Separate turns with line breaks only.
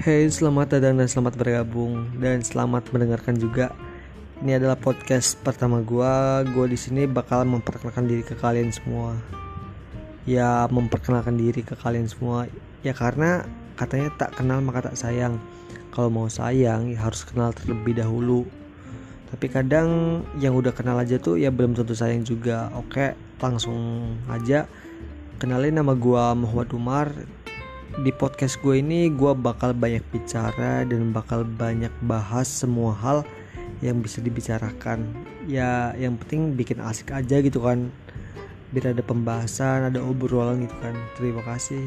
Hey, selamat datang dan selamat bergabung dan selamat mendengarkan juga. Ini adalah podcast pertama gua. Gua di sini bakal memperkenalkan diri ke kalian semua. Ya, memperkenalkan diri ke kalian semua. Ya karena katanya tak kenal maka tak sayang. Kalau mau sayang ya harus kenal terlebih dahulu. Tapi kadang yang udah kenal aja tuh ya belum tentu sayang juga. Oke, langsung aja kenalin nama gua Muhammad Umar di podcast gue ini gue bakal banyak bicara dan bakal banyak bahas semua hal yang bisa dibicarakan. Ya yang penting bikin asik aja gitu kan. Biar ada pembahasan ada obrolan gitu kan. Terima kasih